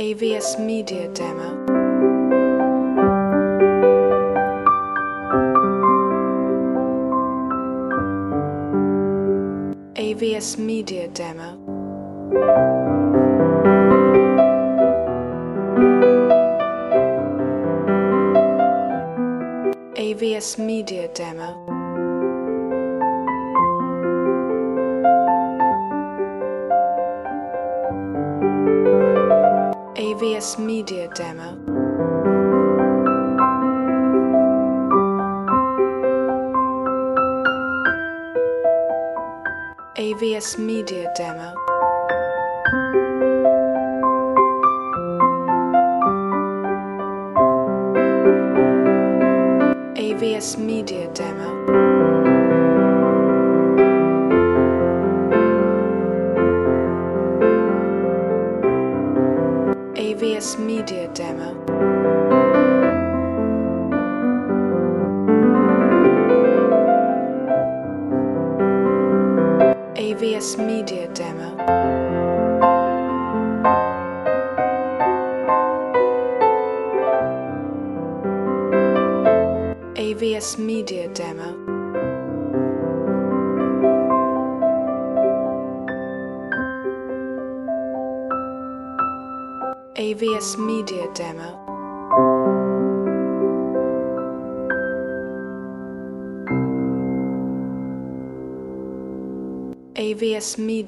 AVS Media Demo. AVS Media Demo. AVS Media Demo. AVS Media Demo. AVS Media Demo. AVS Media Demo. AVS Media Demo. AVS Media Demo. AVS Media Demo. AVS Media Demo. AVS Media